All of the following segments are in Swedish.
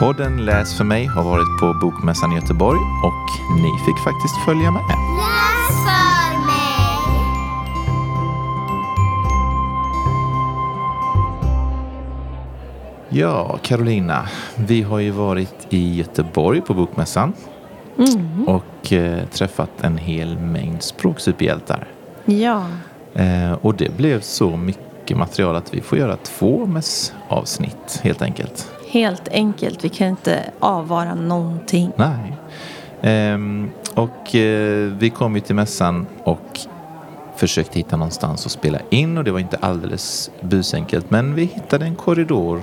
Podden Läs för mig har varit på Bokmässan i Göteborg och ni fick faktiskt följa med. Läs för mig. Ja, Carolina, vi har ju varit i Göteborg på Bokmässan och eh, träffat en hel mängd språksuperhjältar. Ja, Eh, och det blev så mycket material att vi får göra två MES-avsnitt helt enkelt helt enkelt. Vi kan inte avvara någonting. Nej. Ehm, och eh, vi kom ju till mässan och försökte hitta någonstans att spela in och det var inte alldeles busenkelt men vi hittade en korridor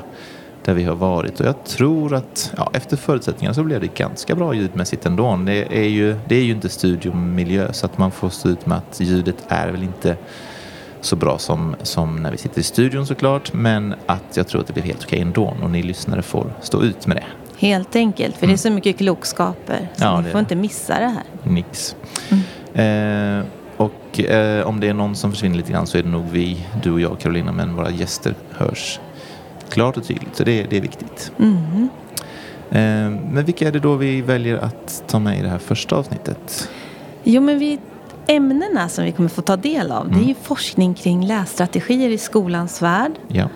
där vi har varit och jag tror att ja, efter förutsättningarna så blev det ganska bra ljudmässigt ändå. Det är ju, det är ju inte studiomiljö så att man får stå ut med att ljudet är väl inte så bra som, som när vi sitter i studion såklart men att jag tror att det blev helt okej ändå och ni lyssnare får stå ut med det. Helt enkelt, för det är så mycket klokskaper. Så Ja, ni får inte missa det här. Nix. Eh, och eh, om det är någon som försvinner lite grann så är det nog vi, du och jag Carolina, men våra gäster hörs klart och tydligt. Så det, det är viktigt. Mm. Eh, men vilka är det då vi väljer att ta med i det här första avsnittet? Jo, men vi, ämnena som vi kommer få ta del av, det är ju forskning kring lässtrategier i skolans värld Ja,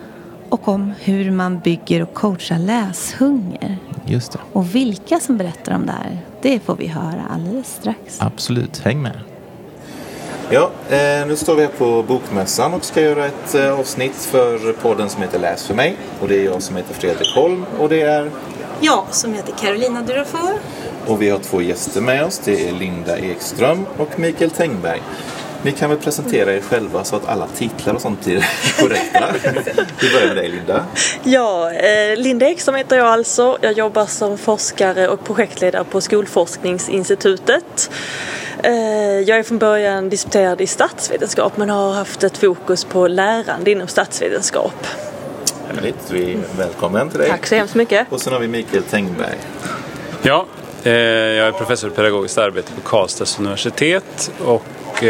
och om hur man bygger och coachar läshunger. just det. Och vilka som berättar om det här, det får vi höra alldeles strax. Absolut, häng med. Ja, eh, nu står vi här på Bokmässan och ska göra ett eh, avsnitt för podden som heter Läs för mig. Och det är jag som heter Fredrik Holm och det är Jag som heter Carolina Durafor. Och vi har två gäster med oss. Det är Linda Ekström och Mikael Tengberg. Ni kan väl presentera er själva så att alla titlar och sånt blir korrekta. Vi börjar med dig Linda. Ja, eh, Linda Ekström heter jag alltså. Jag jobbar som forskare och projektledare på Skolforskningsinstitutet. Eh, jag är från början disputerad i statsvetenskap men har haft ett fokus på lärande inom statsvetenskap. Härligt. Vi välkommen till dig. Tack så hemskt mycket. Och sen har vi Mikael Tengberg. Ja, eh, jag är professor i pedagogiskt arbete på Karlstads universitet och eh,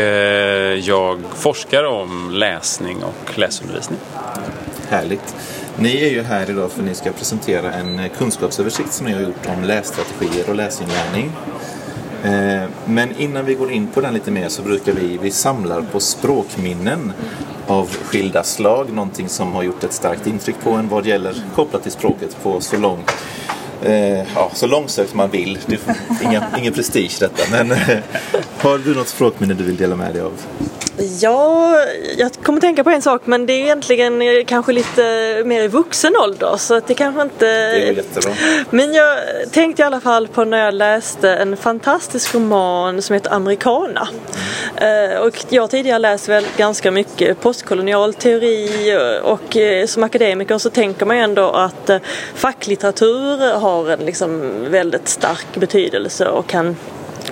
jag forskar om läsning och läsundervisning. Härligt. Ni är ju här idag för att ni ska presentera en eh, kunskapsöversikt som ni har gjort om lässtrategier och läsinlärning. Eh, men innan vi går in på den lite mer så brukar vi, vi samlar på språkminnen av skilda slag. Någonting som har gjort ett starkt intryck på en vad gäller kopplat till språket på så lång eh, ja, så långsökt man vill. Det inga, ingen prestige detta. Men eh, har du något språkminne du vill dela med dig av? Ja, jag kommer tänka på en sak men det är egentligen eh, kanske lite mer i vuxen ålder så att det kanske inte... Det är jättebra. Men jag tänkte i alla fall på när jag läste en fantastisk roman som heter Americana. Eh, Och jag har tidigare läst väl ganska mycket postkolonial teori eh, och eh, som akademiker så tänker man ju ändå att eh, facklitteratur har en liksom väldigt stark betydelse och kan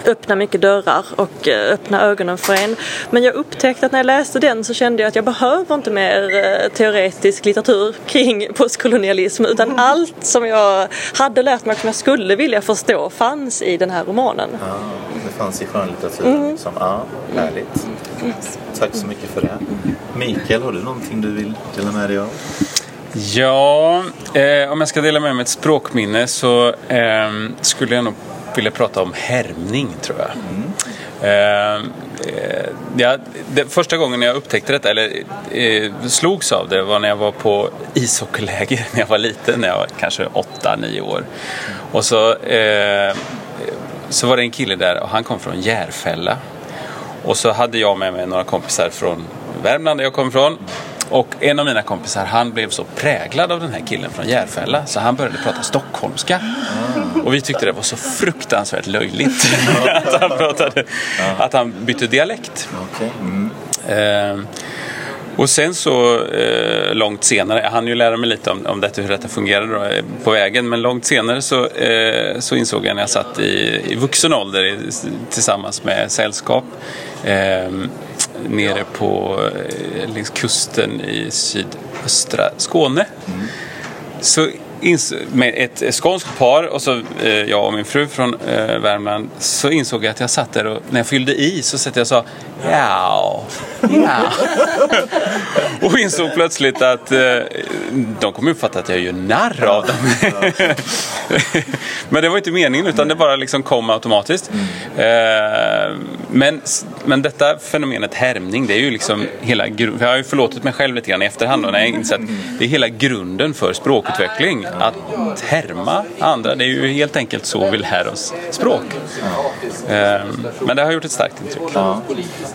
öppna mycket dörrar och eh, öppna ögonen för en. Men jag upptäckte att när jag läste den så kände jag att jag behöver inte mer eh, teoretisk litteratur kring postkolonialism utan allt som jag hade lärt mig och som jag skulle vilja förstå fanns i den här romanen. Ja, det fanns i skönlitteraturen. Liksom. Ja, härligt. Tack så mycket för det. Mikael, har du någonting du vill dela med dig av? Ja, eh, om jag ska dela med mig ett språkminne så eh, skulle jag nog vilja prata om härmning tror jag. Eh, eh, ja, det, första gången jag upptäckte detta, eller eh, slogs av det, var när jag var på ishockeyläger när jag var liten, när jag var kanske 8-9 år. Och så, eh, så var det en kille där och han kom från Järfälla. Och så hade jag med mig några kompisar från Värmland där jag kommer ifrån. Och en av mina kompisar han blev så präglad av den här killen från Järfälla så han började prata stockholmska. Och vi tyckte det var så fruktansvärt löjligt att, han pratade, att han bytte dialekt. Okej. Mm. Eh, och sen så eh, långt senare, jag hann ju lära mig lite om, om detta, hur detta fungerade då, eh, på vägen, men långt senare så, eh, så insåg jag när jag satt i, i vuxen ålder i, tillsammans med sällskap eh, nere på eh, längs kusten i sydöstra Skåne. Så ins- med ett skånskt par och så eh, jag och min fru från eh, Värmland så insåg jag att jag satt där och när jag fyllde i så satt jag och sa ja, ja. och insåg plötsligt att eh, de kommer uppfatta att jag gör narr av dem. men det var inte meningen utan det bara liksom kom automatiskt. Eh, men, men detta fenomenet härmning det är ju liksom hela gru- Jag har ju förlåtit mig själv lite grann i efterhand då, när jag insett att det är hela grunden för språkutveckling. Att härma andra. Det är ju helt enkelt så vi lär oss språk. Ehm, men det har gjort ett starkt intryck. Ja.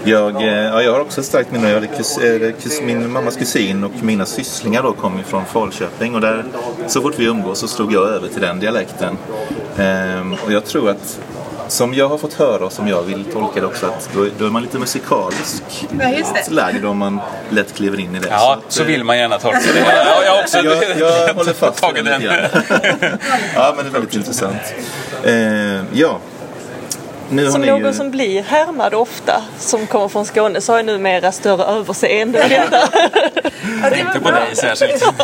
Jag, eh, ja, jag har också ett starkt minne. Jag hade kus, eh, kus, min mammas kusin och mina sysslingar då kom från Falköping. Och där, så fort vi umgås så slog jag över till den dialekten. Ehm, och jag tror att som jag har fått höra och som jag vill tolka det också att då, då är man lite musikalisk Ja, det. lagd om man lätt kliver in i det. Ja, att, så eh, vill man gärna tolka det. Ja, jag har också jag, jag håller fast vid den grann. ja, men det är väldigt intressant. Ehm, ja. Nu Som någon ju... som blir härmad ofta, som kommer från Skåne, så har jag numera större överseende med detta. tänkte på dig särskilt.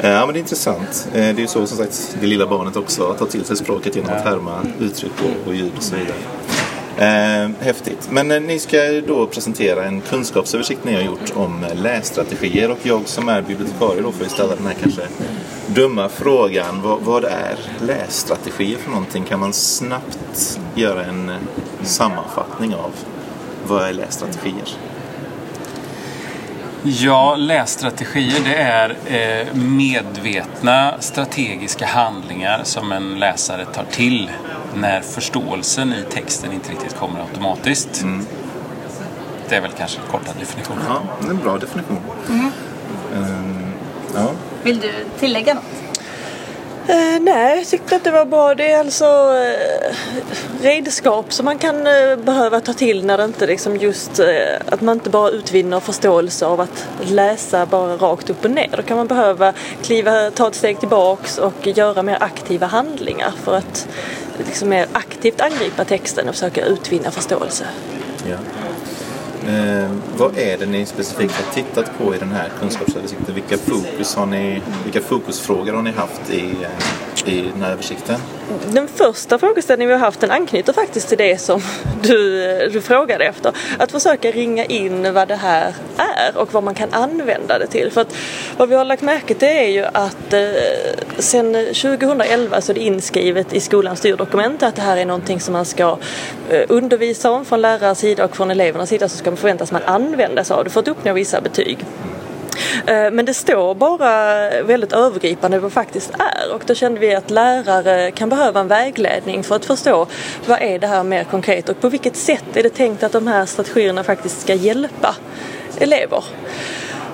Ja, men det är intressant. Eh, Det är ju så som sagt det lilla barnet också tar till sig språket genom att härma uttryck och, och ljud och så vidare. Eh, häftigt. Men eh, ni ska då presentera en kunskapsöversikt ni har gjort om eh, lässtrategier och jag som är bibliotekarie då får ju ställa den här kanske dumma frågan. Vad, vad är lässtrategier för någonting? Kan man snabbt göra en eh, sammanfattning av vad är lässtrategier? Ja, lässtrategier det är eh, medvetna strategiska handlingar som en läsare tar till när förståelsen i texten inte riktigt kommer automatiskt. Det är väl kanske en kortad definition. Ja, det är en bra definition. Ehm, ja. Vill du tillägga något? Eh, nej, jag tyckte att det var bra. Det är alltså eh, redskap som man kan eh, behöva ta till när det inte liksom just eh, att man inte bara utvinner förståelse av att läsa bara rakt upp och ner. Då kan man behöva kliva, ta ett steg tillbaks och göra mer aktiva handlingar för att liksom mer aktivt angripa texten och försöka utvinna förståelse. Ja. Eh, vad är det ni specifikt har tittat på i den här kunskapsöversikten? Vilka, fokus har ni, vilka fokusfrågor har ni haft i, eh, i den här översikten? Den första frågeställningen vi har haft den anknyter faktiskt till det som du, du frågade efter. Att försöka ringa in vad det här är och vad man kan använda det till. För att vad vi har lagt märke till är ju att eh, sen 2011 så är det inskrivet i skolans styrdokument att det här är någonting som man ska eh, undervisa om från lärares sida och från elevernas sida så ska man förväntas man använda sig av det för att uppnå vissa betyg. Eh, men det står bara väldigt övergripande vad det faktiskt är och då kände vi att lärare kan behöva en vägledning för att förstå vad är det här mer konkret och på vilket sätt är det tänkt att de här strategierna faktiskt ska hjälpa elever.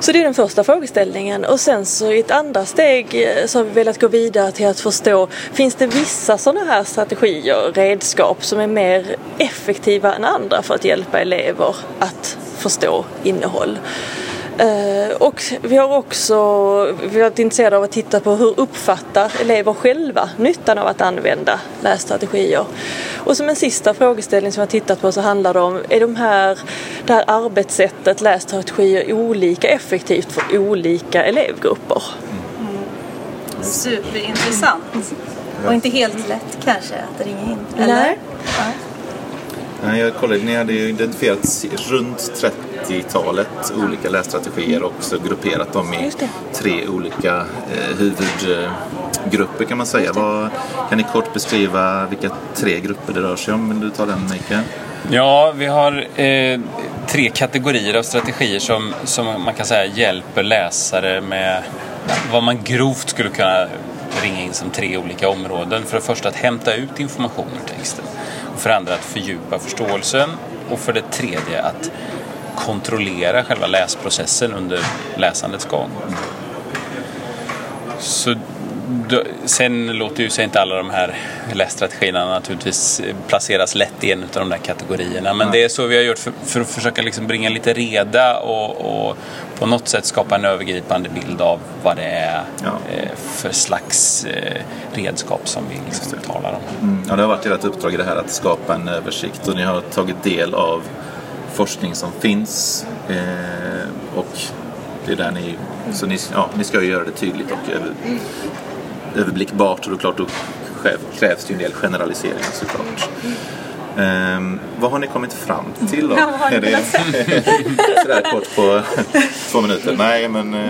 Så det är den första frågeställningen och sen så i ett andra steg eh, så har vi velat gå vidare till att förstå finns det vissa sådana här strategier, redskap som är mer effektiva än andra för att hjälpa elever att förstå innehåll. Eh, och vi har också vi har varit intresserade av att titta på hur uppfattar elever själva nyttan av att använda lässtrategier. Och som en sista frågeställning som vi har tittat på så handlar det om är de här, det här arbetssättet lässtrategier olika effektivt för olika elevgrupper? Superintressant. Och inte helt lätt kanske att ringa in. Eller? Nej. Ja. Nej, Jag kollade, ni hade ju identifierat runt 30-talet olika lässtrategier och så grupperat dem i tre olika eh, huvudgrupper kan man säga. Vad, kan ni kort beskriva vilka tre grupper det rör sig om? Vill du ta den Mikael? Ja, vi har eh, tre kategorier av strategier som, som man kan säga hjälper läsare med vad man grovt skulle kunna ringa in som tre olika områden. För det första att hämta ut information ur texten. Och för det andra att fördjupa förståelsen. Och för det tredje att kontrollera själva läsprocessen under läsandets gång. Så sen låter ju sig inte alla de här lässtrategierna naturligtvis placeras lätt i en av de där kategorierna. Men det är så vi har gjort för, för att försöka liksom bringa lite reda och, och på något sätt skapa en övergripande bild av vad det är Ja. eh, för slags eh, redskap som vi liksom talar om. Mm. Ja, det har varit ert uppdrag i det här att skapa en översikt och ni har tagit del av forskning som finns eh, och Det är där ni, så ni, ja, ni ska ju göra det tydligt och överblickbart och då klart då kräv- krävs det ju en del generaliseringar såklart. Ehm, vad har ni kommit fram till då? Är det sådär kort på två minuter? Nej, men eh,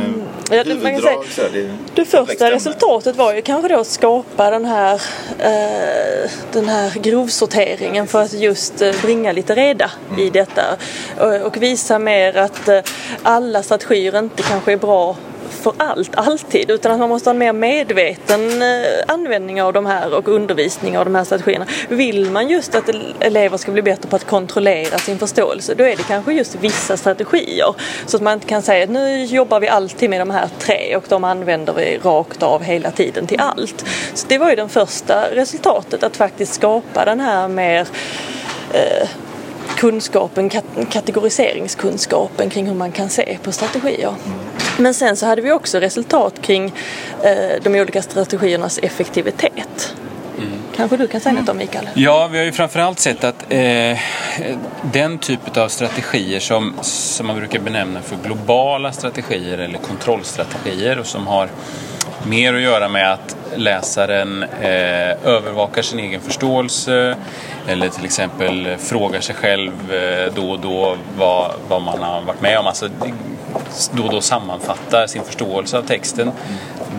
Ja, det- man säga- så det, Det första resultatet var ju kanske då att skapa den här, eh, den här grovsorteringen för att just eh, bringa lite reda i detta. Och, och visa mer att alla strategier inte kanske är bra för allt, alltid, utan att man måste ha en mer medveten eh, användning av de här och undervisning av de här strategierna. Vill man just att elever ska bli bättre på att kontrollera sin förståelse, då är det kanske just vissa strategier. Så att man inte kan säga att nu jobbar vi alltid med de här tre och de använder vi rakt av hela tiden till allt. Så det var ju det första resultatet, att faktiskt skapa den här mer eh, kunskapen, kategoriseringskunskapen kring hur man kan se på strategier. Men sen så hade vi också resultat kring eh, de olika strategiernas effektivitet. Kanske du kan säga något om Mikael? Ja, vi har ju framförallt sett att eh, den typ av strategier som, som man brukar benämna för globala strategier eller kontrollstrategier och som har mer att göra med att läsaren eh, övervakar sin egen förståelse eller till exempel frågar sig själv eh, då och då vad, vad man har varit med om. Alltså då och då sammanfattar sin förståelse av texten.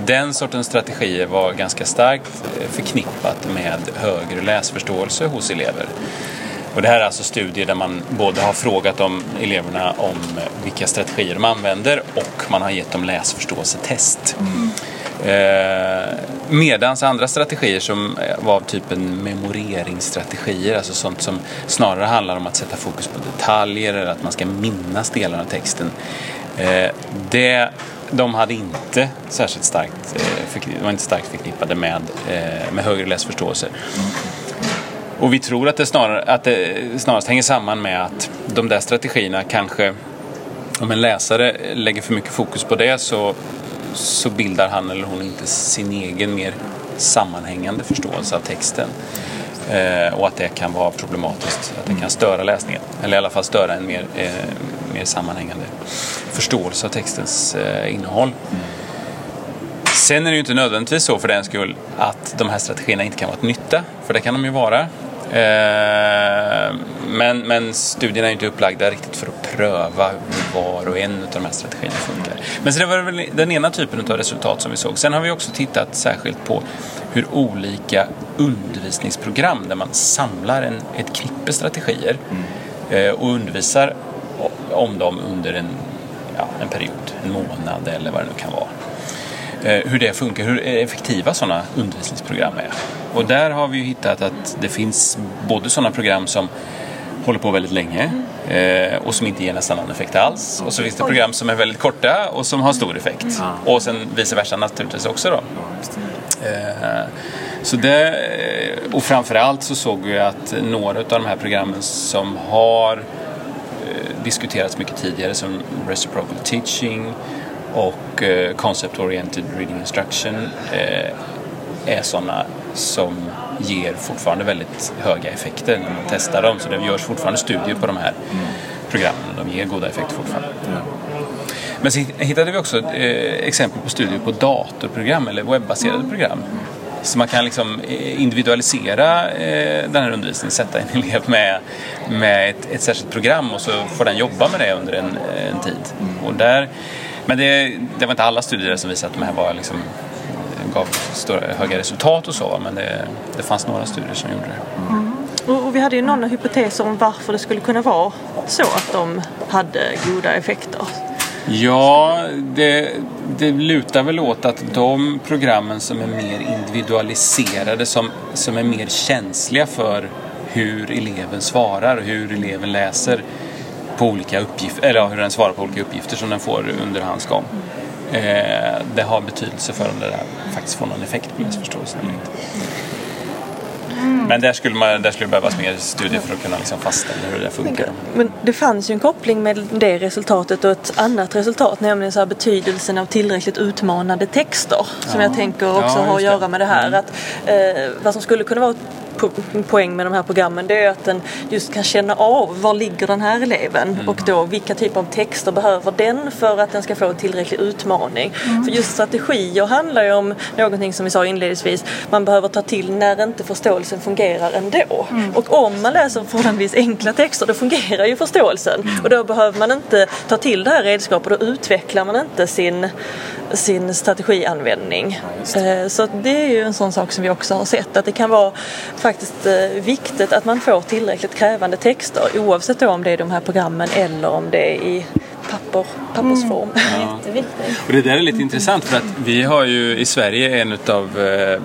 Den sortens strategier var ganska starkt eh, förknippat med högre läsförståelse hos elever. Och det här är alltså studier där man både har frågat om eleverna om vilka strategier de använder och man har gett dem läsförståelsetest. Mm. Eh, medans andra strategier som eh, var av typen memoreringsstrategier, alltså sånt som snarare handlar om att sätta fokus på detaljer eller att man ska minnas delar av texten. Eh, det, de hade inte särskilt starkt, eh, var inte starkt förknippade med, eh, med högre läsförståelse. Och vi tror att det, snarare, att det snarast hänger samman med att de där strategierna kanske, om en läsare lägger för mycket fokus på det så, så bildar han eller hon inte sin egen mer sammanhängande förståelse av texten. Eh, och att det kan vara problematiskt, att det kan störa läsningen. Eller i alla fall störa en mer, eh, mer sammanhängande förståelse av textens eh, innehåll. Sen är det ju inte nödvändigtvis så för den skull att de här strategierna inte kan vara till nytta, för det kan de ju vara. Eh, Men, men studierna är inte upplagda riktigt för att pröva hur var och en av de här strategierna funkar. Men så det var väl den ena typen av resultat som vi såg. Sen har vi också tittat särskilt på hur olika undervisningsprogram där man samlar en, ett knippe strategier eh, och undervisar om dem under en, ja, en period, en månad eller vad det nu kan vara hur det funkar, hur effektiva sådana undervisningsprogram är. Och där har vi ju hittat att det finns både sådana program som håller på väldigt länge eh, och som inte ger nästan någon effekt alls. Och så finns det program som är väldigt korta och som har stor effekt. Och sen vice versa naturligtvis också då. Eh, Så det, och framförallt så såg vi att några av de här programmen som har eh, diskuterats mycket tidigare som reciprocal teaching och eh, concept oriented reading instruction eh, är sådana som ger fortfarande väldigt höga effekter när man testar dem. Så det görs fortfarande studier på de här programmen och de ger goda effekter fortfarande. Men så hittade vi också eh, exempel på studier på datorprogram eller webbaserade program. Så man kan liksom individualisera den här undervisningen, sätta en elev med, med ett, ett särskilt program och så får den jobba med det under en, en tid. Och där, men det, det var inte alla studier som visade att de här var liksom, gav stora, höga resultat och så, men det, det fanns några studier som gjorde det. Och, och vi hade ju några hypoteser om varför det skulle kunna vara så att de hade goda effekter. Ja, det, det lutar väl åt att de programmen som är mer individualiserade, som, som är mer känsliga för hur eleven svarar, hur eleven läser på olika uppgifter, eller ja, hur den svarar på olika uppgifter som den får under hans gång. Eh, det har betydelse för om det där faktiskt får någon effekt på läsförståelsen eller inte. Men där skulle, man, där skulle det behövas mer studier för att kunna liksom fastställa hur det funkar. Men det fanns ju en koppling med det resultatet och ett annat resultat, nämligen så betydelsen av tillräckligt utmanande texter. Som jag tänker också Ja, har att göra med det här. Att, eh, vad som skulle kunna vara po- poäng med de här programmen det är att den just kan känna av var ligger den här eleven? Och då vilka typer av texter behöver den för att den ska få en tillräcklig utmaning. För just strategier handlar ju om någonting som vi sa inledningsvis, man behöver ta till när inte förståelsen fungerar ändå. Och om man läser förhållandevis enkla texter då fungerar ju förståelsen. Och då behöver man inte ta till det här redskapet och då utvecklar man inte sin, sin strategianvändning. Eh, Så det är ju en sån sak som vi också har sett att det kan vara faktiskt eh, viktigt att man får tillräckligt krävande texter oavsett om det är de här programmen eller om det är i papper, pappersform. Jätteviktigt. Och det där är lite intressant för att vi har ju i Sverige en av eh,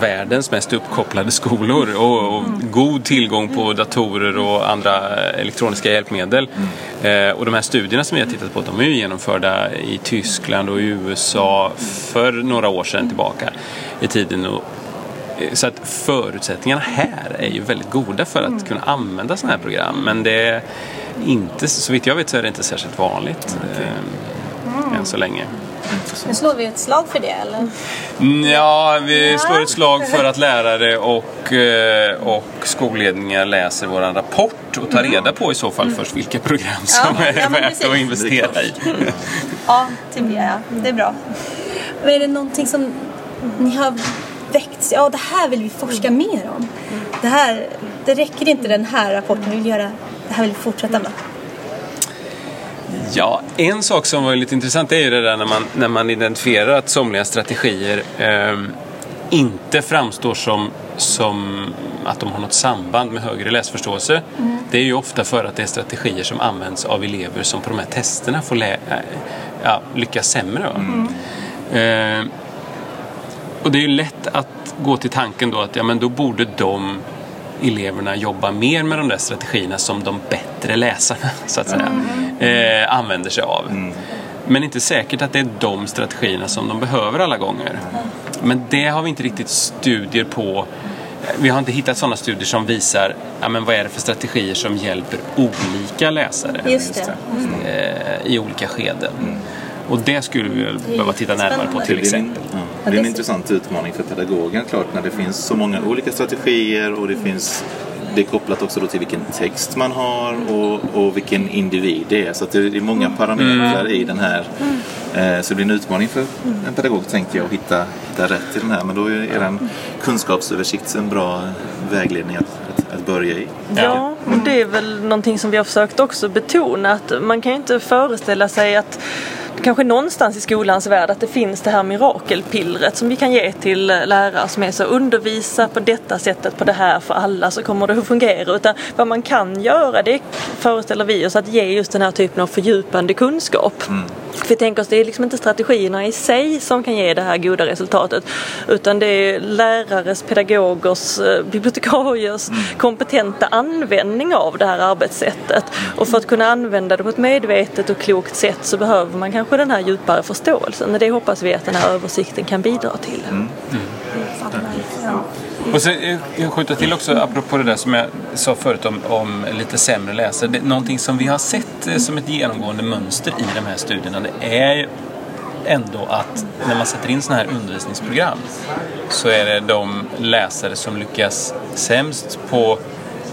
världens mest uppkopplade skolor och, och god tillgång på datorer och andra elektroniska hjälpmedel. Eh, och de här studierna som vi har tittat på de är ju genomförda i Tyskland och i USA för några år sedan tillbaka i tiden. Och, så att förutsättningarna här är ju väldigt goda för att kunna använda sådana här program. Men det är inte, så vitt jag vet så är det inte särskilt vanligt eh, än så länge. Nu slår vi ett slag för det eller? Mm, Ja, vi slår ett slag för att lärare och, eh, och skolledningar läser vår rapport och tar reda på i så fall först vilka program som Ja, är ja, värt precis. att investera i. Ja, det ja. Det är bra. Men är det någonting som ni har väckts? Ja, det här vill vi forska mer om. Det här, det räcker inte den här rapporten. Vi vill göra, det här vill vi fortsätta med. Ja, en sak som var lite intressant är ju det där när man, när man identifierar att somliga strategier ehm, inte framstår som, som att de har något samband med högre läsförståelse. Det är ju ofta för att det är strategier som används av elever som på de här testerna får lä- äh, ja, lyckas sämre. Va? Ehm, och det är ju lätt att gå till tanken då att ja, men då borde de eleverna jobba mer med de där strategierna som de bättre läsarna så att säga eh, använder sig av. Men inte säkert att det är de strategierna som de behöver alla gånger. Men det har vi inte riktigt studier på. Vi har inte hittat sådana studier som visar ja, men vad är det för strategier som hjälper olika läsare Just det. eh, i olika skeden. Och det skulle vi behöva titta närmare på till exempel. Det är en intressant utmaning för pedagogen klart när det finns så många olika strategier och det finns det är kopplat också till vilken text man har och, och vilken individ det är. Så det är många parametrar i den här. Eh, så det blir en utmaning för en pedagog tänker jag att hitta, hitta rätt i den här. Men då är er kunskapsöversikt en bra vägledning att, att, att börja i. Ja, och det är väl någonting som vi har försökt också betona att man kan ju inte föreställa sig att kanske någonstans i skolans värld att det finns det här mirakelpillret som vi kan ge till eh, lärare som är så undervisa på detta sättet på det här för alla så kommer det att fungera. Utan vad man kan göra det föreställer vi oss att ge just den här typen av fördjupande kunskap. Mm. För vi tänker oss det är liksom inte strategierna i sig som kan ge det här goda resultatet utan det är lärares, pedagogers, eh, bibliotekariers kompetenta användning av det här arbetssättet. Och för att kunna använda det på ett medvetet och klokt sätt så behöver man kanske den här djupare förståelsen. Och det hoppas vi att den här översikten kan bidra till. Och sen eh, jag skjuta till också apropå det där som jag sa förut om, om lite sämre läsare. Det, någonting som vi har sett eh, som ett genomgående mönster i de här studierna det är ändå att när man sätter in sådana här undervisningsprogram så är det de läsare som lyckas sämst på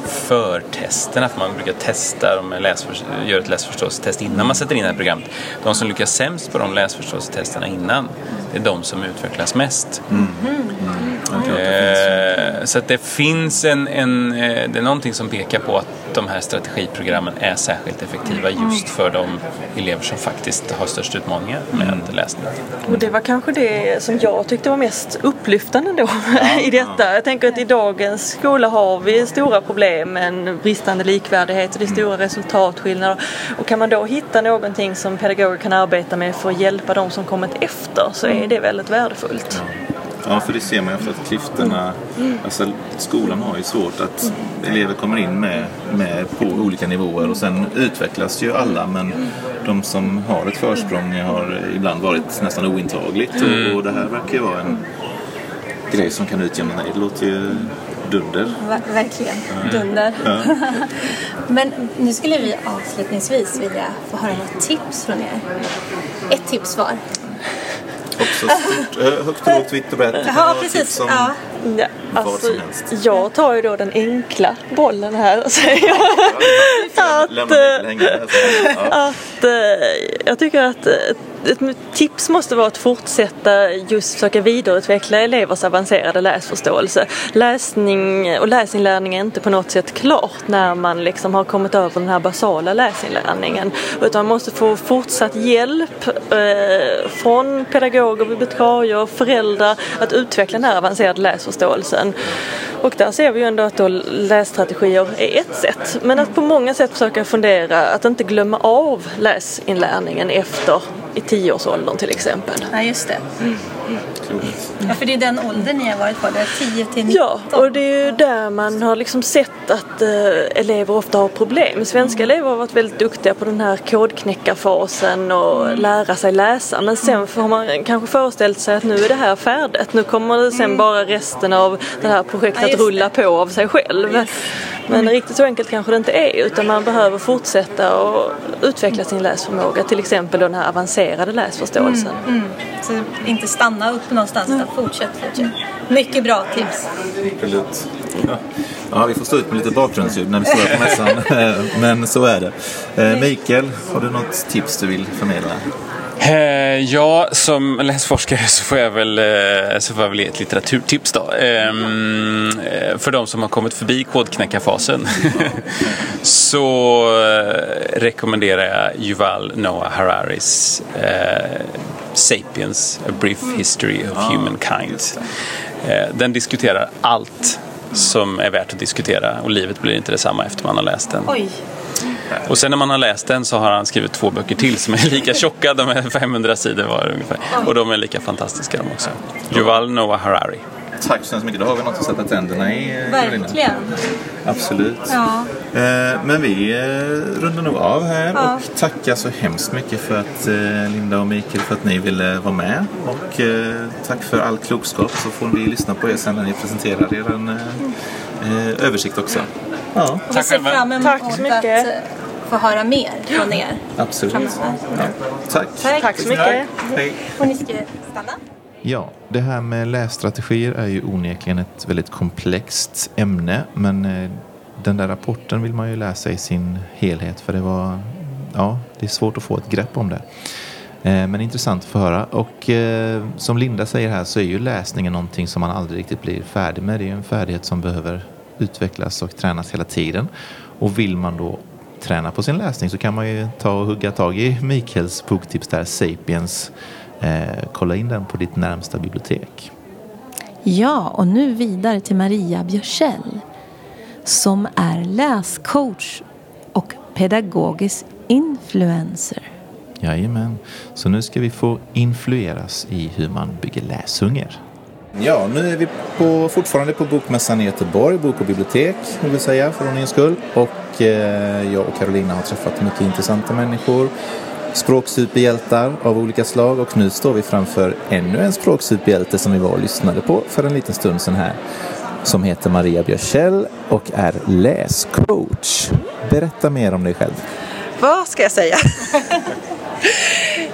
förtesterna, för man brukar testa dem med läsför, gör ett läsförståelsetest innan man sätter in det här programmet. De som lyckas sämst på de läsförståelsetesterna innan, det är de som utvecklas mest. Eh, så att det finns en, en, eh, det är någonting som pekar på att de här strategiprogrammen är särskilt effektiva just för de elever som faktiskt har störst utmaningar med läsning. Och det var kanske det som jag tyckte var mest upplyftande då i detta. Jag tänker att i dagens skola har vi stora problem med bristande likvärdighet och det är stora resultatskillnader. Och kan man då hitta någonting som pedagoger kan arbeta med för att hjälpa de som kommit efter så är det väldigt värdefullt. Ja, för det ser man ju ofta att klyftorna, alltså skolan har ju svårt att elever kommer in med, med på olika nivåer och sen utvecklas ju alla men de som har ett försprång har ibland varit nästan ointagligt och, och det här verkar ju vara en grej som kan utjämna det. Det låter ju dunder. Ver- verkligen. Dunder. Men nu skulle vi avslutningsvis vilja få höra något tips från er. Ett tips var. Också stort, eh, högt och lågt, vitt och brett. Ja, Har precis. Ja. Ja, Alltså, som helst. jag tar ju då den enkla bollen här och säger att, eh. Ja. att eh, jag tycker att ett tips måste vara att fortsätta just försöka vidareutveckla elevers avancerade läsförståelse. Läsning och läsinlärning är inte på något sätt klart när man liksom har kommit över den här basala läsinlärningen. Utan man måste få fortsatt hjälp eh, från pedagoger, bibliotekarier, föräldrar att utveckla den här avancerade läsförståelsen. Och där ser vi ju ändå att då lässtrategier är ett sätt. Men att på många sätt försöka fundera att inte glömma av läsinlärningen efter i tioårsåldern till exempel. Ja, just det. Klokt. Ja, för det är den åldern ni har varit på, det är 10 till 19. Ja, och det är ju där man har liksom sett att eh, elever ofta har problem. Svenska elever har varit väldigt duktiga på den här kodknäckarfasen och lära sig läsa. Men sen har man kanske föreställt sig att nu är det här färdigt. Nu kommer det sen bara resten av det här projektet Ja, just att rulla det. på av sig själv. Men riktigt så enkelt kanske det inte är utan man behöver fortsätta och utveckla sin läsförmåga. Till exempel den här avancerade läsförståelsen. Mm. Så inte stanna upp någonstans utan fortsätt, fortsätt. Mycket bra tips. Absolut. Ja. ja, vi får stå ut med lite bakgrundsljud när vi står på mässan. Men så är det. Eh, Mikael, har du något tips du vill förmedla? Eh, ja, som läsforskare så får jag väl, eh, så får jag väl ge ett litteraturtips då. Ehm, eh, för de som har kommit förbi kodknäckarfasen så rekommenderar jag Yuval Noah Hararis Sapiens, A Brief History of Humankind. Eh, den diskuterar allt som är värt att diskutera och livet blir inte detsamma efter man har läst den. Oj. Och sen när man har läst den så har han skrivit två böcker till som är lika tjocka. De är 500 sidor var ungefär. Och de är lika fantastiska de också. Yuval Noah Harari. Tack så hemskt mycket. Då har vi något att sätta tänderna i. eh. Verkligen. Absolut. Ja. Eh, Men vi eh, rundar nog av här Ja. och tackar så hemskt mycket för att Linda och Mikael för att ni ville vara med. Och tack för all klokskap så får vi lyssna på er sen när ni presenterar er en, översikt också. Ja, Och vi Tack ser fram emot Tack så mycket. att få höra mer från er. absolut. Ja. Tack. Tack. Tack så mycket. Hej. Och ni ska stanna. Ja, det här med lässtrategier är ju onekligen ett väldigt komplext ämne. Men eh, den där rapporten vill man ju läsa i sin helhet för det var, ja, det är svårt att få ett grepp om det. Eh, men intressant att få höra. Och eh, som Linda säger här så är ju läsningen någonting som man aldrig riktigt blir färdig med. Det är ju en färdighet som behöver utvecklas och tränas hela tiden. Och vill man då träna på sin läsning så kan man ju ta och hugga tag i Mikaels boktips där, Sapiens. Eh, kolla in den på ditt närmsta bibliotek. Ja, och nu vidare till Maria Björsell som är läscoach och pedagogisk influencer. Jajamän. Så nu ska vi få influeras i hur man bygger läshunger. Ja, nu är vi på, fortfarande på Bokmässan i Göteborg, Bok och bibliotek, vill vi säga för ordningens skull. Och eh, jag och Carolina har träffat mycket intressanta människor. Språksuperhjältar av olika slag och nu står vi framför ännu en språksuperhjälte som vi var och lyssnade på för en liten stund sedan här. Som heter Maria Björsell och är läscoach. Berätta mer om dig själv. Vad ska jag säga?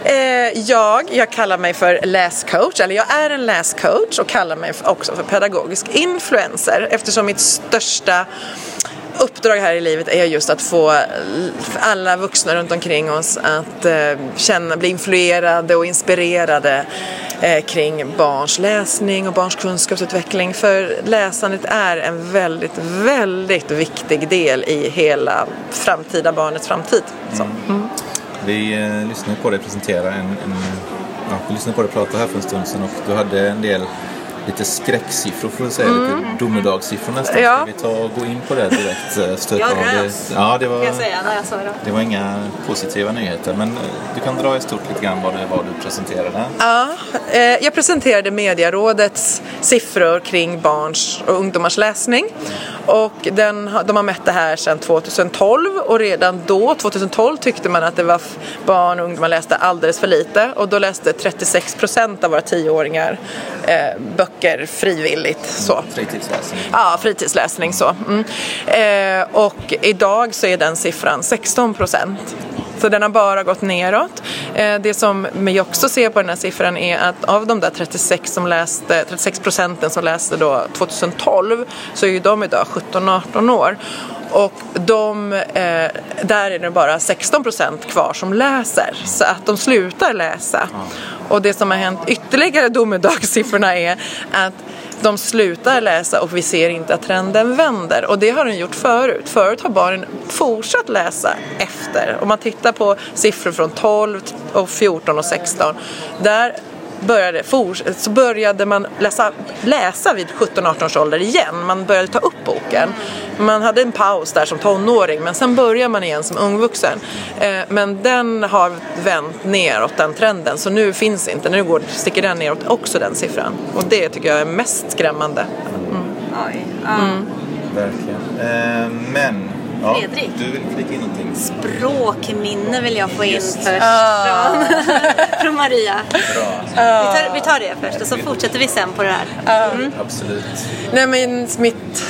Eh, jag, jag kallar mig för läscoach, eller jag är en läscoach och kallar mig också för pedagogisk influencer eftersom mitt största uppdrag här i livet är just att få alla vuxna runt omkring oss att eh, känna, bli influerade och inspirerade eh, kring barns läsning och barns kunskapsutveckling. För läsandet är en väldigt, väldigt viktig del i hela framtida barnets framtid. Så. Mm. Vi eh, lyssnade på dig presentera en, en ja, vi lyssnade på dig prata här för en stund sedan och du hade en del lite skräcksiffror får vi säga, lite domedagssiffror nästan. Mm. Ja. Ska vi ta och gå in på det direkt? eh, stöta Jag det? Ja, det var, Kan jag säga när jag sa det. det var inga positiva nyheter men eh, du kan dra i stort lite grann vad det var du presenterade. Ja, eh, jag presenterade Mediarådets siffror kring barns och ungdomars läsning. Och den, de har mätt det här sedan 2012 och redan då, 2012, tyckte man att det var barn och ungdomar läste alldeles för lite. Och då läste 36 procent av våra tioåringar eh, böcker frivilligt. Så. Fritidsläsning. Ja, fritidsläsning så. Mm. Eh, och idag så är den siffran 16 procent. Så den har bara gått neråt. Eh, det som vi också ser på den här siffran är att av de där 36 som läste, 36 procenten som läste då 2012 så är ju de idag 17-18 år. Och de, eh, där är det bara 16 procent kvar som läser. Så att de slutar läsa. Och det som har hänt ytterligare domedagssiffrorna är att de slutar läsa och vi ser inte att trenden vänder. Och det har den gjort förut. Förut har barnen fortsatt läsa efter. Om man tittar på siffror från 12 och 14 och 16. Där började, for, så började man läsa, läsa vid 17-18 års ålder igen. Man började ta upp boken. Man hade en paus där som tonåring men sen börjar man igen som ungvuxen. Eh, men den har vänt neråt den trenden så nu finns inte, nu går, sticker den neråt också den siffran. Och det tycker jag är mest skrämmande. Oj. Ja. Verkligen. Eh, ja, Fredrik. du vill flika in någonting? Språkminne vill jag få in Just. först från, från Maria. Bra. Vi tar, vi tar det först och så fortsätter vi sen på det här. Absolut. Nej men mitt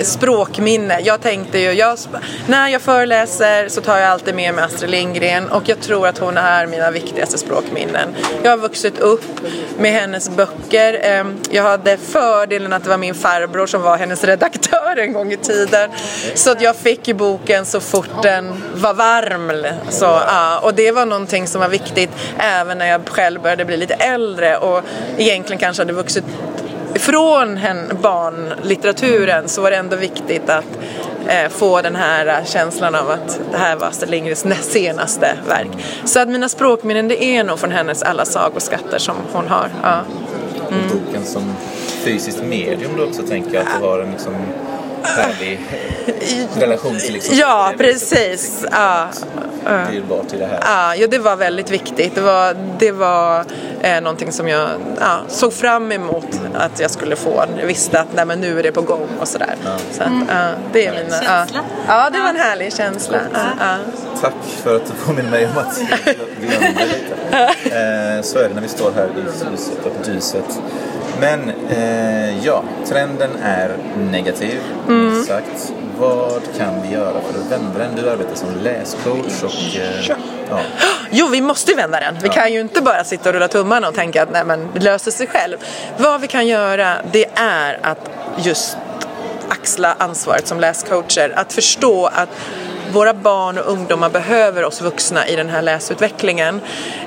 språkminne. Jag tänkte ju, jag, när jag föreläser så tar jag alltid med mig Astrid Lindgren och jag tror att hon är mina viktigaste språkminnen. Jag har vuxit upp med hennes böcker. Ehm, jag hade fördelen att det var min farbror som var hennes redaktör en gång i tiden. Så att jag fick ju boken så fort den var varm. Så, ja, och det var någonting som var viktigt även när jag själv började bli lite äldre och egentligen kanske hade vuxit från hen- barnlitteraturen så var det ändå viktigt att eh, få den här eh, känslan av att det här var Astrid Lindgrens näst senaste verk. Så att mina språkminnen det är nog från hennes alla sagoskatter som hon har. Ja. Och boken som fysiskt medium då också tänker jag att du har en liksom härlig relation till liksom Ja, precis. Ja. dyrbart i det här. Ja, ja, det var väldigt viktigt. Det var, det var eh, någonting som jag ja, såg fram emot att jag skulle få. Jag visste att nej, men nu är det på gång och sådär. Så att, ja, det är mina, ja. Känsla. ja, det var en härlig känsla. Ja, ja. Tack för att du påminner mig om att jag glömde lite. Eh, så är det när vi står här i huset och dyset. Men eh, ja, trenden är negativ, minst sagt. Vad kan vi göra för att vända den? Du arbetar som läscoach och eh, ja, Jo, vi måste vända den. Vi kan ju inte bara sitta och rulla tummarna och tänka att nej, men det löser sig själv. Vad vi kan göra, det är att just axla ansvaret som läscoacher. Att förstå att våra barn och ungdomar behöver oss vuxna i den här läsutvecklingen.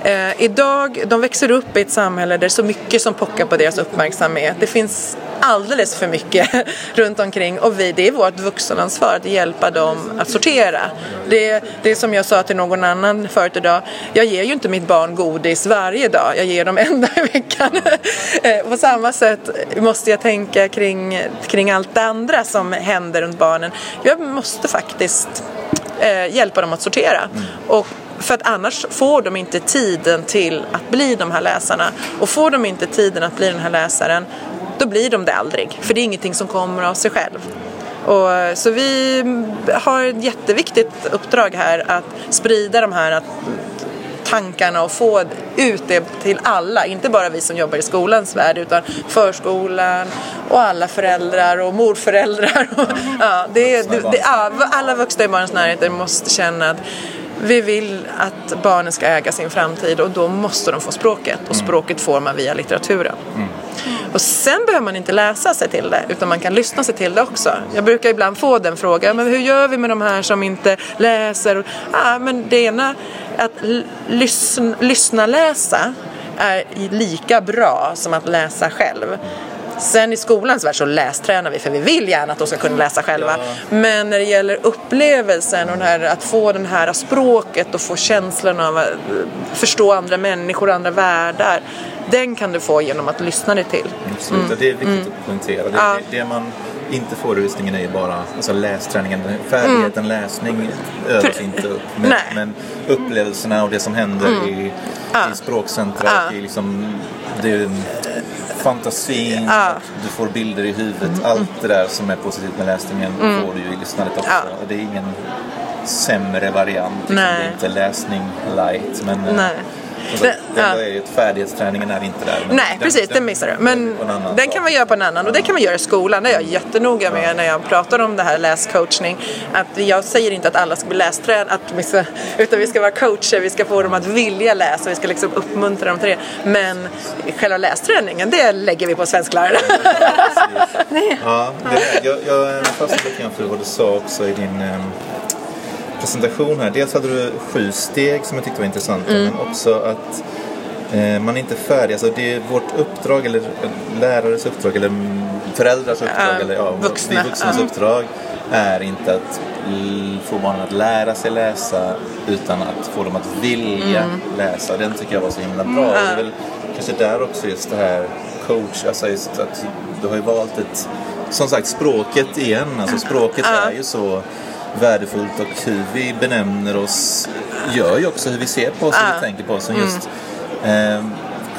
Eh, idag, de växer upp i ett samhälle där det är så mycket som pockar på deras uppmärksamhet. Det finns alldeles för mycket runt omkring och vi, det är vårt vuxenansvar att hjälpa dem att sortera. Det, det är som jag sa till någon annan förut idag, jag ger ju inte mitt barn godis varje dag, jag ger dem en dag i veckan. Eh, på samma sätt måste jag tänka kring, kring allt det andra som händer runt barnen. Jag måste faktiskt eh, hjälpa dem att sortera. Och för att annars får de inte tiden till att bli de här läsarna. Och får de inte tiden att bli den här läsaren, då blir de det aldrig. För det är ingenting som kommer av sig själv. Och, så vi har ett jätteviktigt uppdrag här att sprida de här tankarna och få ut det till alla. Inte bara vi som jobbar i skolans värld utan förskolan och alla föräldrar och morföräldrar. Och, ja, det, det, det, alla vuxna i barnens närhet måste känna att vi vill att barnen ska äga sin framtid och då måste de få språket och språket får man via litteraturen. Och sen behöver man inte läsa sig till det utan man kan lyssna sig till det också. Jag brukar ibland få den frågan, men hur gör vi med de här som inte läser? Ja, ah, men det ena, att lyssna, lyssna läsa är lika bra som att läsa själv. Sen i skolans värld så lästränar vi för vi vill gärna att de ska kunna läsa själva. Men när det gäller upplevelsen och här, att få den här språket och få känslan av att förstå andra människor och andra världar. Den kan du få genom att lyssna dig till. absolut. Och Det är viktigt att poängtera. Det, Mm. Ja. det, det man inte får i lyssningen är ju bara alltså lästräningen. Färdigheten läsning övas inte upp. Men, men upplevelserna och det som händer i, Mm. Ja. i språkcentra och i liksom, det är fantasin, Ja. du får bilder i huvudet. Allt det där som är positivt med läsningen får du ju i lyssnandet också. Mm. Ja. Och det är ingen sämre variant. Liksom. Det är inte läsning light. Men, eh, Nej. Det- det ja. är ju att färdighetsträningen är inte där. Nej, precis, den missar du. Men den kan man göra på en annan och det kan man göra i skolan. Det är jag jättenoga med när jag pratar om det här läscoachning. Att jag säger inte att alla ska bli lästränare, ska, utan vi ska vara coacher, vi ska få dem att vilja läsa, vi ska liksom uppmuntra dem till det. Men själva lästräningen, det lägger vi på svensklärarna. Ja, det, jag, jag fastnade lite grann för vad du sa också i din eh, presentation här. Dels hade du sju steg som jag tyckte var intressanta Mm. men också att eh, man är inte färdig. Alltså det är vårt uppdrag eller lärares uppdrag eller mm, föräldrars uppdrag Ja, eller ja, vuxna, vi vuxnas ja. uppdrag är inte att få barnen att lära sig läsa utan att få dem att vilja Mm. läsa. Den tycker jag var så himla bra. Och Det är väl kanske där också just det här coach, alltså just att du har ju valt ett, som sagt språket igen, alltså språket är ju så värdefullt och hur vi benämner oss gör ju också hur vi ser på oss och vi tänker på oss. Så just eh,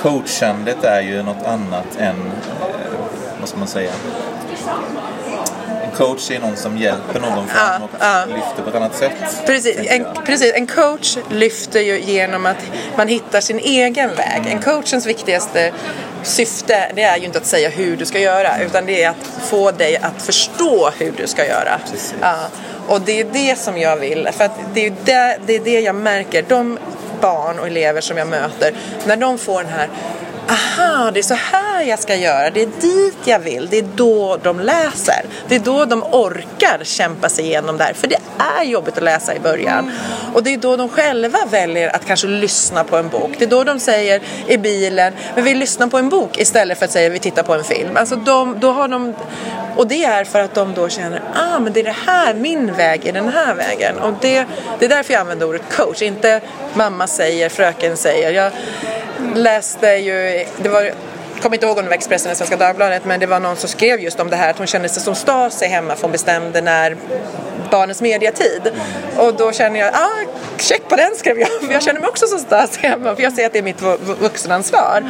coachandet är ju något annat än, eh, vad ska man säga, en coach är någon som hjälper någon fram och lyfter på ett annat sätt. Precis en, precis, en coach lyfter ju genom att man hittar sin egen väg. En coachens viktigaste syfte det är ju inte att säga hur du ska göra utan det är att få dig att förstå hur du ska göra. Ja, och det är det som jag vill. För att det är det, det, är det jag märker. De barn och elever som jag möter, när de får den här Aha, det är så här jag ska göra. Det är dit jag vill. Det är då de läser. Det är då de orkar kämpa sig igenom det här. För det är jobbigt att läsa i början. Och det är då de själva väljer att kanske lyssna på en bok. Det är då de säger i bilen, men vi lyssnar på en bok istället för att säga vi tittar på en film. Alltså de, då har de, och det är för att de då känner, ah men det är det här, min väg är den här vägen. Och det, det är därför jag använder ordet coach. Inte mamma säger, fröken säger. Jag läste ju, det var jag kommer inte ihåg om det var Expressen eller Svenska Dagbladet men det var någon som skrev just om det här att hon kände sig som Stasi hemma för hon bestämde när barnens mediatid. Och då känner jag, ah, check på den skrev jag, för jag känner mig också som Stasi hemma för jag ser att det är mitt vuxenansvar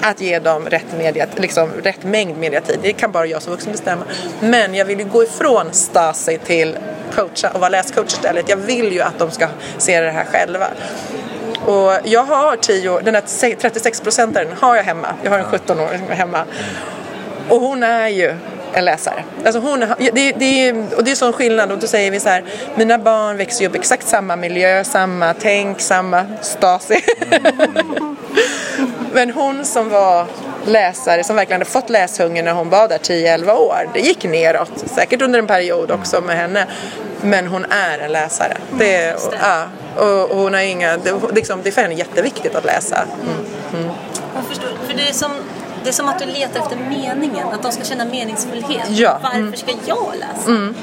att ge dem rätt, media, liksom, rätt mängd mediatid. Det kan bara jag som vuxen bestämma. Men jag vill ju gå ifrån Stasi till coacha och vara läscoach istället. Jag vill ju att de ska se det här själva. Och jag har 10, den här 36-procentaren har jag hemma. Jag har en 17-åring hemma. Och hon är ju en läsare. Alltså hon det, det, och det är sån skillnad och då säger vi så här, mina barn växer ju upp i exakt samma miljö, samma tänk, samma Stasi. Men hon som var läsare, som verkligen hade fått läshunger när hon var där 10-11 år, det gick neråt. Säkert under en period också med henne. Men hon är en läsare. Det, och, ja, och, och hon har inga, det, liksom, det är för henne jätteviktigt att läsa. Mm. Jag förstår, för det är som det är som att du letar efter meningen, att de ska känna meningsfullhet. Ja. Varför ska jag läsa?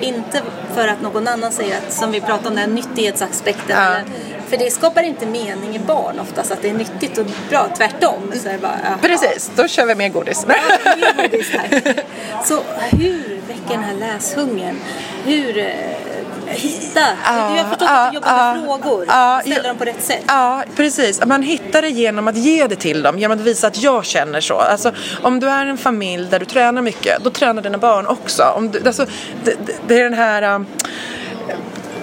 Inte för att någon annan säger att, som vi pratade om, den här nyttighetsaspekten. Ja. Eller, för det skapar inte mening i barn oftast, att det är nyttigt och bra. Tvärtom. Så är bara. Precis, då kör vi mer godis. mer godis här. Så hur väcker den här läshungern? Hur hitta? du har förstått att du jobbar med frågor. ja, ställa ja. dem på rätt sätt. Ja, precis. Man hittar det genom att ge det till dem, genom att visa att jag känner så. Alltså, om du är en familj där du tränar mycket, då tränar dina barn också. Om du, alltså, det, det, det är den här...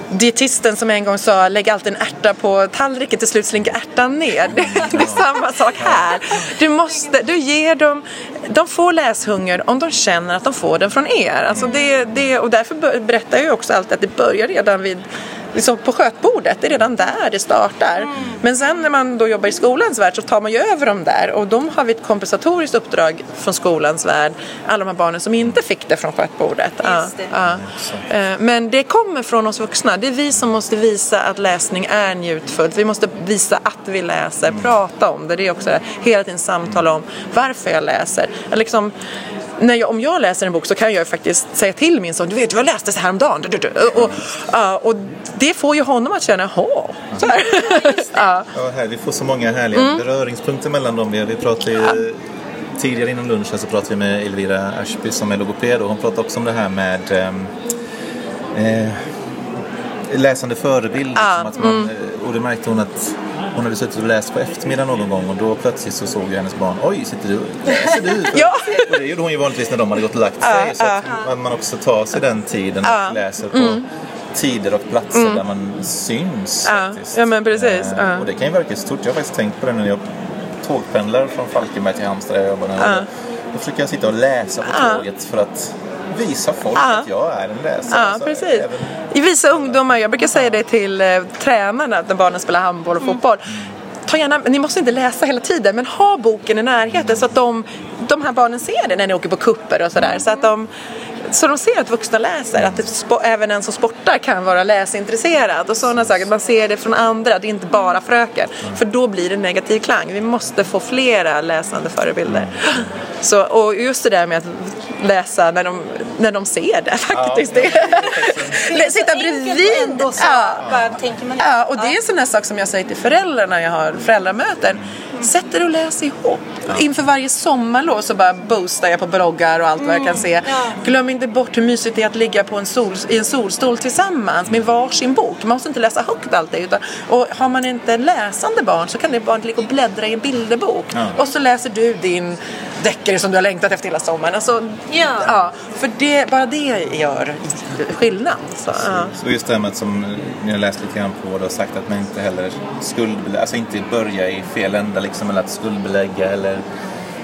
Dietisten som en gång sa lägg alltid en ärta på tallriken till slut slinker ärtan ner. Det är samma sak här. Du måste, du ger dem, de får läshunger om de känner att de får den från er. Alltså det, det, och därför berättar jag ju också alltid att det börjar redan vid Liksom på skötbordet, det är redan där det startar. Men sen när man då jobbar i skolans värld så tar man ju över dem där och de har vi ett kompensatoriskt uppdrag från skolans värld. Alla de här barnen som inte fick det från skötbordet. Ja, det. ja. Eh, Men det kommer från oss vuxna. Det är vi som måste visa att läsning är njutfullt. Vi måste visa att vi läser, prata om det. Det är också hela tiden samtal om varför jag läser. Liksom, när jag, om jag läser en bok så kan jag ju faktiskt säga till min son, du vet jag läste så här om dagen. Du, du, du. Och, ja, och det får ju honom att känna, jaha. Så här. ja. Ja, här, vi får så många härliga Mm. beröringspunkter mellan dem. Vi, vi pratade ju tidigare innan lunch här så pratade vi med Elvira Ashby som är logoped och hon pratade också om det här med ehm, eh, läsande förebild. liksom, att man, eh, och det märkte hon att hon hade suttit och läst på eftermiddagen någon gång och då plötsligt så såg ju hennes barn Oj, sitter du läser du? Ja. Och det gjorde hon ju vanligtvis när de hade gått och lagt sig. så att man- också tar sig den tiden och läser på tider och platser där man syns. Mm. Ja, faktiskt. ja, men precis, Eh, ja. Och det kan ju verka stort. Jag har faktiskt tänkt på det när jag tågpendlar från Falkenberg till Halmstad där jag jobbar nu. Då försöker jag sitta och läsa på Ja. tåget för att visa folk Ja. att jag är en läsare. Ja, Alltså, precis. även- I vissa ungdomar, jag brukar säga det till eh, tränarna när barnen spelar handboll och fotboll. Ta gärna, ni måste inte läsa hela tiden, men ha boken i närheten så att de, de här barnen ser det när ni åker på kupper och sådär. Så att de, så de ser att vuxna läser, att det, även en som sportar kan vara läsintresserad och sådana saker. Man ser det från andra, det är inte bara fröken. För då blir det negativ klang. Vi måste få flera läsande förebilder. Så, och just det där med att läsa när de, när de ser det faktiskt. Ja. Det, sitta bredvid. Ja. Ja, och det är en sån här sak som jag säger till föräldrar när jag har föräldramöten. Sätt er och läs ihop. Inför varje sommarlov så bara boostar jag på bloggar och allt vad jag kan se. Glöm inte bort hur mysigt det är att ligga på en sol, i en solstol tillsammans med varsin bok. Man måste inte läsa högt alltid. Utan, och har man inte läsande barn så kan det barnet ligga och bläddra i en bilderbok. Ja. Och så läser du din deckare som du har längtat efter hela sommaren. Alltså, Ja. ja, för det, bara det gör skillnad. Så, ja. Så just det här med som ni har läst lite grann på vad du har sagt att man inte heller skuldbelägga, alltså inte börja i fel ända liksom eller att skuldbelägga eller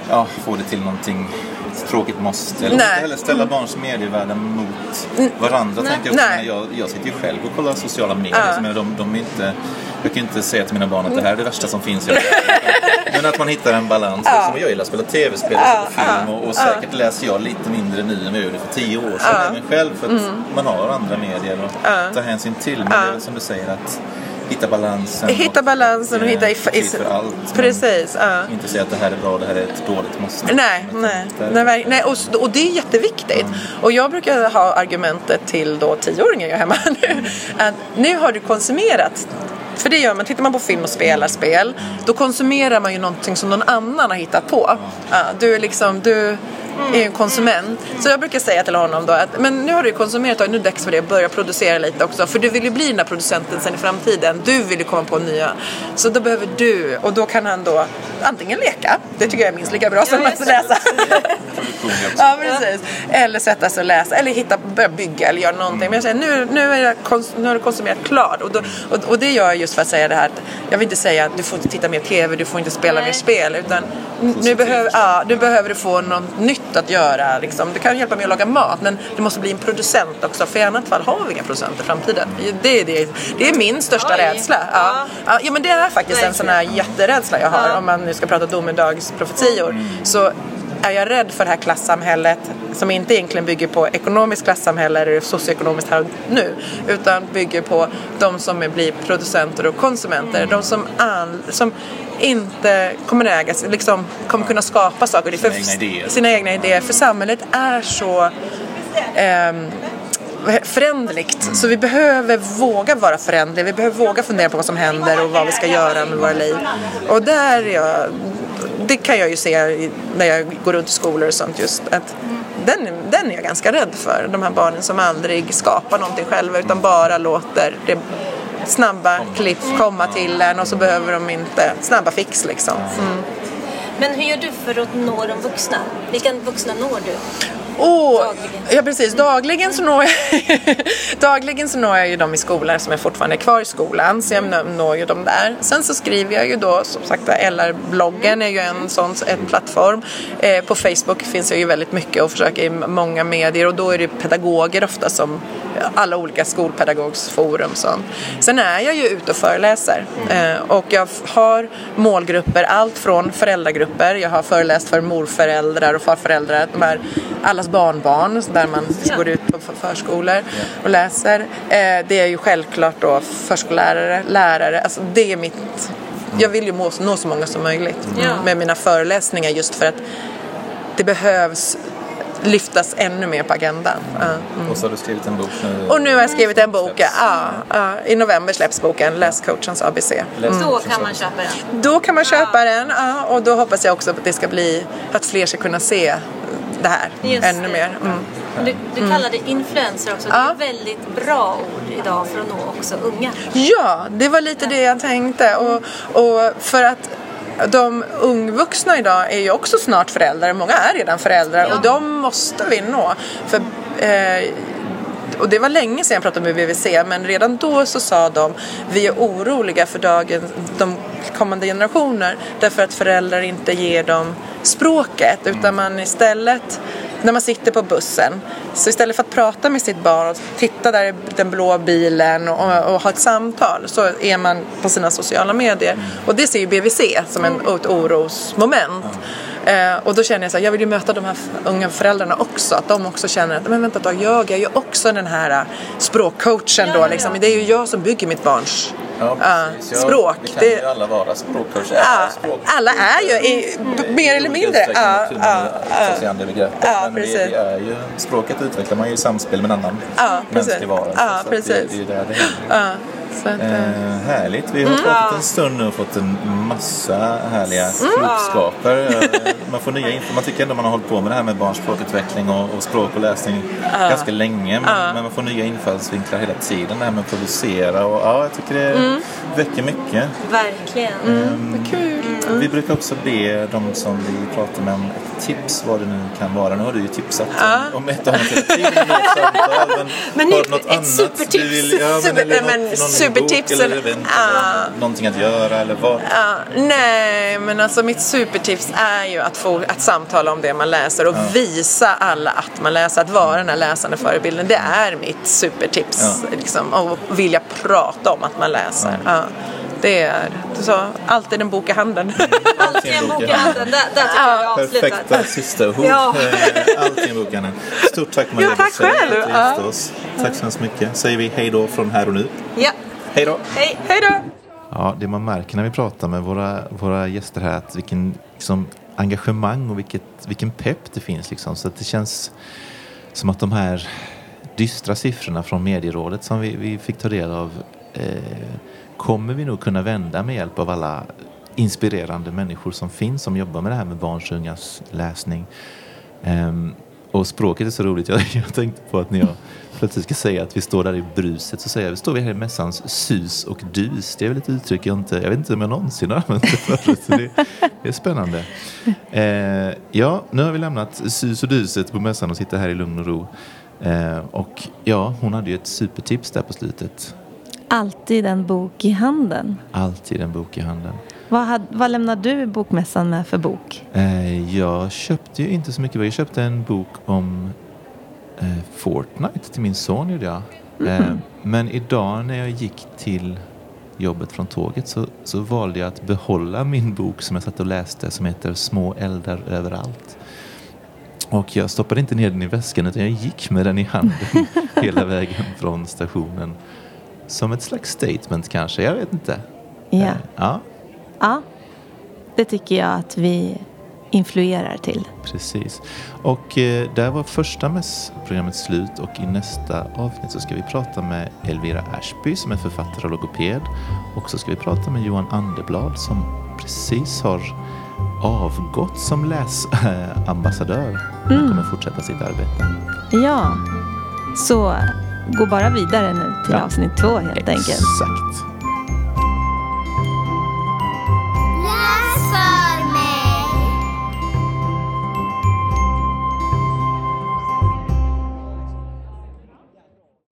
ja, få det till någonting ett tråkigt måste. Eller Nej. heller ställa barns medievärden mot varandra. Tänker jag, också. Nej. Men jag, jag sitter ju själv och kollar sociala medier. Ja. Liksom, de, de är inte, jag kan inte säga till mina barn att det här är det värsta som finns. Men att man hittar en balans. Liksom. Jag gillar att spela tv-spel och på film och, och säkert läser jag lite mindre nu än jag gjorde för tio år sedan. Även själv för att Mm. man har andra medier att ta hänsyn till. Men det är som du säger att hitta balansen. Hitta balansen och hitta i... i för allt. Precis, ja. Inte säga att det här är bra, det här är ett dåligt måste. Nej, nej. nej, nej och, och det är jätteviktigt. Och jag brukar ha argumentet till då tioåringar jag är hemma nu. Att nu har du konsumerat för det gör man, tittar man på film och spelar spel då konsumerar man ju någonting som någon annan har hittat på. Du är liksom, du är ju en konsument. Så jag brukar säga till honom då att men nu har du konsumerat och nu är det dags för dig att börja producera lite också. För du vill ju bli den här producenten sen i framtiden. Du vill ju komma på nya. Så då behöver du, och då kan han då antingen leka, det tycker jag är minst lika bra som att läsa. Ja, precis. Eller sätta sig och läsa, eller hitta, börja bygga eller göra någonting. Men jag säger nu, nu, är jag kons- nu har du konsumerat klart. Och, då, och, och det gör jag just för att säga det här att jag vill inte säga att du får inte titta mer TV, du får inte spela mer spel. Utan nu behöver, ja, nu behöver du få något nytt att göra. Liksom. Du kan hjälpa mig att laga mat, men du måste bli en producent också. För i annat fall har vi inga producenter i framtiden. Det är, det, det är min största Oj. rädsla. Ja. Ja, ja, men det är faktiskt en sån här jätterädsla jag har. Om man nu ska prata domedagsprofetior. Så är jag rädd för det här klassamhället som inte egentligen bygger på ekonomiskt klassamhälle eller socioekonomiskt här och nu utan bygger på de som blir producenter och konsumenter. De som, all, som inte kommer äga, liksom kommer kunna skapa saker. Sina egna idéer. Sina egna idéer. För samhället är så ehm, föränderligt. Så vi behöver våga vara föränderliga. Vi behöver våga fundera på vad som händer och vad vi ska göra med våra liv. Och där är jag, det kan jag ju se när jag går runt i skolor och sånt just att den, den är jag ganska rädd för. De här barnen som aldrig skapar någonting själva utan bara låter det snabba klipp komma till en och så behöver de inte snabba fix liksom. Mm. Men hur gör du för att nå de vuxna? Vilka vuxna når du? Åh, Dagligen. ja precis. Dagligen så, når jag, dagligen så når jag ju dem i skolan som är fortfarande är kvar i skolan. Så jag nå- når ju dem där. Sen så skriver jag ju då, som sagt LR-bloggen är ju en sån en plattform. Eh, på Facebook finns jag ju väldigt mycket och försöker i många medier och då är det pedagoger ofta som alla olika skolpedagogsforum. Sånt. Sen är jag ju ute och föreläser eh, och jag har målgrupper, allt från föräldragrupper, jag har föreläst för morföräldrar och farföräldrar, de här allas barnbarn där man går ut på förskolor och läser. Eh, det är ju självklart då förskollärare, lärare, alltså det är mitt jag vill ju nå så många som möjligt med mina föreläsningar just för att det behövs lyftas ännu mer på agendan. Ja, mm. Och så har du skrivit en bok nu. Och nu har jag skrivit en bok, ja, ja, i november släpps boken Läscoachens ABC. Läs Då kan man köpa den. Då kan man köpa den ja, och då hoppas jag också att det ska bli att fler ska kunna se det här Just ännu det. mer. Mm. Du, du kallar det influencer också. Det Ja. är ett väldigt bra ord idag för att nå också unga. Ja, det var lite det jag tänkte. Och, och för att de ungvuxna idag är ju också snart föräldrar. Många är redan föräldrar Ja. och de måste vi nå. För, eh, och det var länge sedan jag pratade med BVC, men redan då så sa de vi är oroliga för dagen, de kommande generationer därför att föräldrar inte ger dem språket utan man istället när man sitter på bussen så istället för att prata med sitt barn och titta där i den blå bilen och, och ha ett samtal så är man på sina sociala medier och det ser ju BVC som en, ett orosmoment. Eh, och då känner jag så här, jag vill ju möta de här unga föräldrarna också. Att de också känner att, men vänta ett tag, jag är ju också den här eh, språkcoachen då liksom. Det är ju jag som bygger mitt barns ja, språk. Vi kan Det- ju alla vara språkcoacher. Ja, alla är ju i, b- mer eller mindre. Ja, ja, ja. det. Ja, men det, precis. det är ju, språket utvecklar man ju i samspel med en annan Ja, precis. mänsklig varelse. Ja, precis. Det, det är där det händer. Ja. Att, eh, Eh, härligt. Vi har pratat en stund nu och fått en massa härliga Mm. klokskaper. Eh, Man får nya info. Man tycker ändå man har hållit på med det här med barns språkutveckling och, och språk och läsning ganska länge. Men, men man får nya infallsvinklar hela tiden. Det här med att producera och ja, jag tycker det Mm. väcker mycket. Verkligen. Ehm, Vi brukar också be de som vi pratar med om ett tips vad det nu kan vara. Nu har du ju tipsat om, om ett annat hela tiden. Men, Men har du något ett annat supertips. du vill- Ja, men, Super- eller men något, någon supertips eller event Ja. eller någonting att göra eller vad? Ja, nej, men alltså mitt supertips är ju att, få, att samtala om det man läser och visa alla att man läser. Att vara den här läsande förebilden. Det är mitt supertips. Ja. Liksom, och vilja prata om att man läser. Ja. Det är så, alltid en bok i handen. Alltid en bok i handen. Där, där tycker jag vi avslutar. Perfekta sista ord. Ja. Allt i en bok, Anna. Stort tack Maria Ja, tack själv. att du Ja. gästade oss. Tack så hemskt mycket. Säger vi hej då från här och nu. Ja. Hej då! Hej. Hej då! Ja, det man märker när vi pratar med våra, våra gäster här att vilken liksom, engagemang och vilket, vilken pepp det finns. Liksom. Så att det känns som att de här dystra siffrorna från medierådet som vi, vi fick ta del av eh, kommer vi nog kunna vända med hjälp av alla inspirerande människor som finns som jobbar med det här med barns och ungas läsning. Ehm, och språket är så roligt. Jag, jag tänkte på att när jag plötsligt ska säga att vi står där i bruset så säger jag, står vi här i mässans sus och dus. Det är väl ett uttryck jag inte, jag vet inte om jag någonsin har använt det förut. Det, det är spännande. Eh, ja, nu har vi lämnat sus och duset på mässan och sitter här i lugn och ro. Eh, och ja, hon hade ju ett supertips där på slutet. Alltid en bok i handen. Alltid en bok i handen. Vad, had, vad lämnar du bokmässan med för bok? Eh, jag köpte ju inte så mycket. Jag köpte en bok om Fortnite till min son gjorde jag. Eh, men idag när jag gick till jobbet från tåget så, så valde jag att behålla min bok som jag satt och läste som heter Små eldar överallt. Och jag stoppade inte ner den i väskan utan jag gick med den i handen hela vägen från stationen. Som ett slags statement kanske, jag vet inte. Ja. Eh, ja ja, det tycker jag att vi influerar till. Precis. Och eh, där var första mässprogrammet slut och i nästa avsnitt så ska vi prata med Elvira Ashby som är författare och logoped. Och så ska vi prata med Johan Anderblad som precis har avgått som läsambassadör. Han kommer fortsätta sitt arbete. Ja, så gå bara vidare nu till Ja. avsnitt två helt enkelt. Exakt.